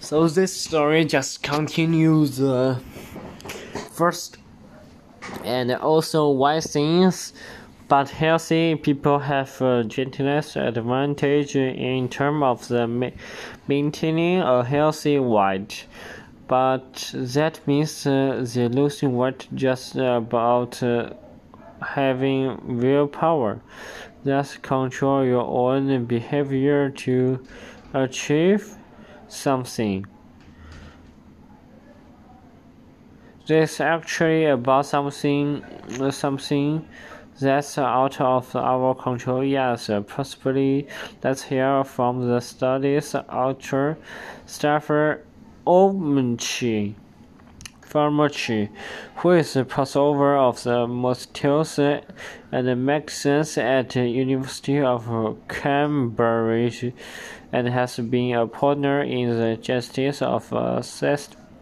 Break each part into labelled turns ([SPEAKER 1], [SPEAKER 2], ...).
[SPEAKER 1] So this story just continues the first and also wise things but healthy people have a gentleness advantage in terms of the ma- maintaining a healthy weight. But that means uh, the losing weight just about uh, having willpower that control your own behavior to achieve something this actually about something something that's out of our control. Yes, possibly. Let's hear from the study's author, Stefan Omonchi. Farooqi, who is a professor of the Materials and Medicine at the University of Cambridge and has been a partner in the Justice of uh,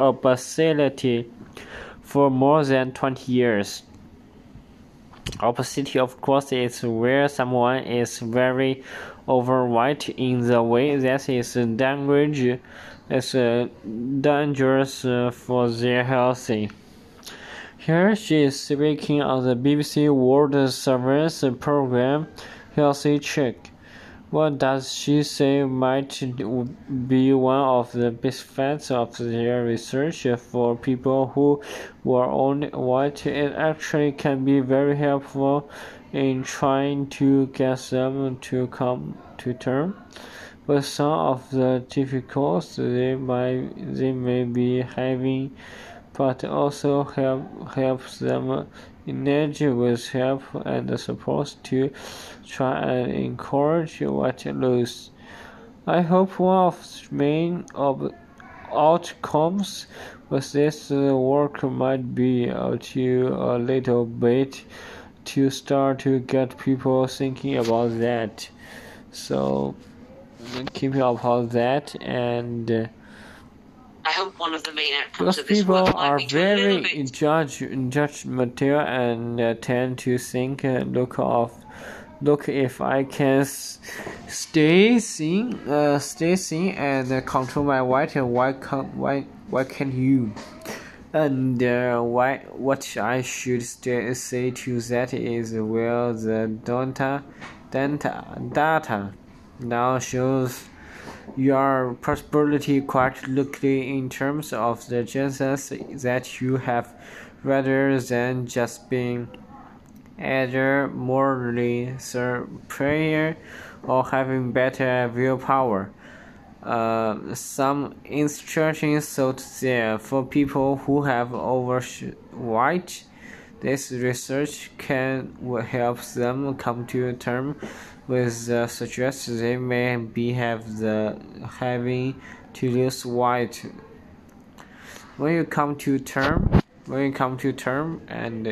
[SPEAKER 1] Obesity uh, for more than 20 years. Obesity, of course, is where someone is very overweight in the way that is dangerous, is uh, dangerous uh, for their health. Here she is speaking on the BBC World Service program Healthy Check. What does she say might be one of the benefits of their research for people who were on what it actually can be very helpful in trying to get them to come to terms with some of the difficulties they might they may be having but also help helps them engage with help and support to try and encourage what lose. I hope one of the main ob- outcomes with this work might be to a little bit to start to get people thinking about that. So keep you about that and. Uh,
[SPEAKER 2] I hope one of the main outcomes
[SPEAKER 1] because
[SPEAKER 2] of this
[SPEAKER 1] people are
[SPEAKER 2] be to a little
[SPEAKER 1] very judge judgmental and uh, tend to think uh, look of look if I can stay thin uh, stay thin and uh, control my weight and why can why why can't you and uh, why what I should stay, say to that is well the data data data now shows your prosperity quite clearly in terms of the chances that you have rather than just being either morally superior or having better willpower. Uh, some instructions so there for people who have overweight. This research can help them come to terms with the suggest they may be have the having to lose weight. When you come to term, when you come to term and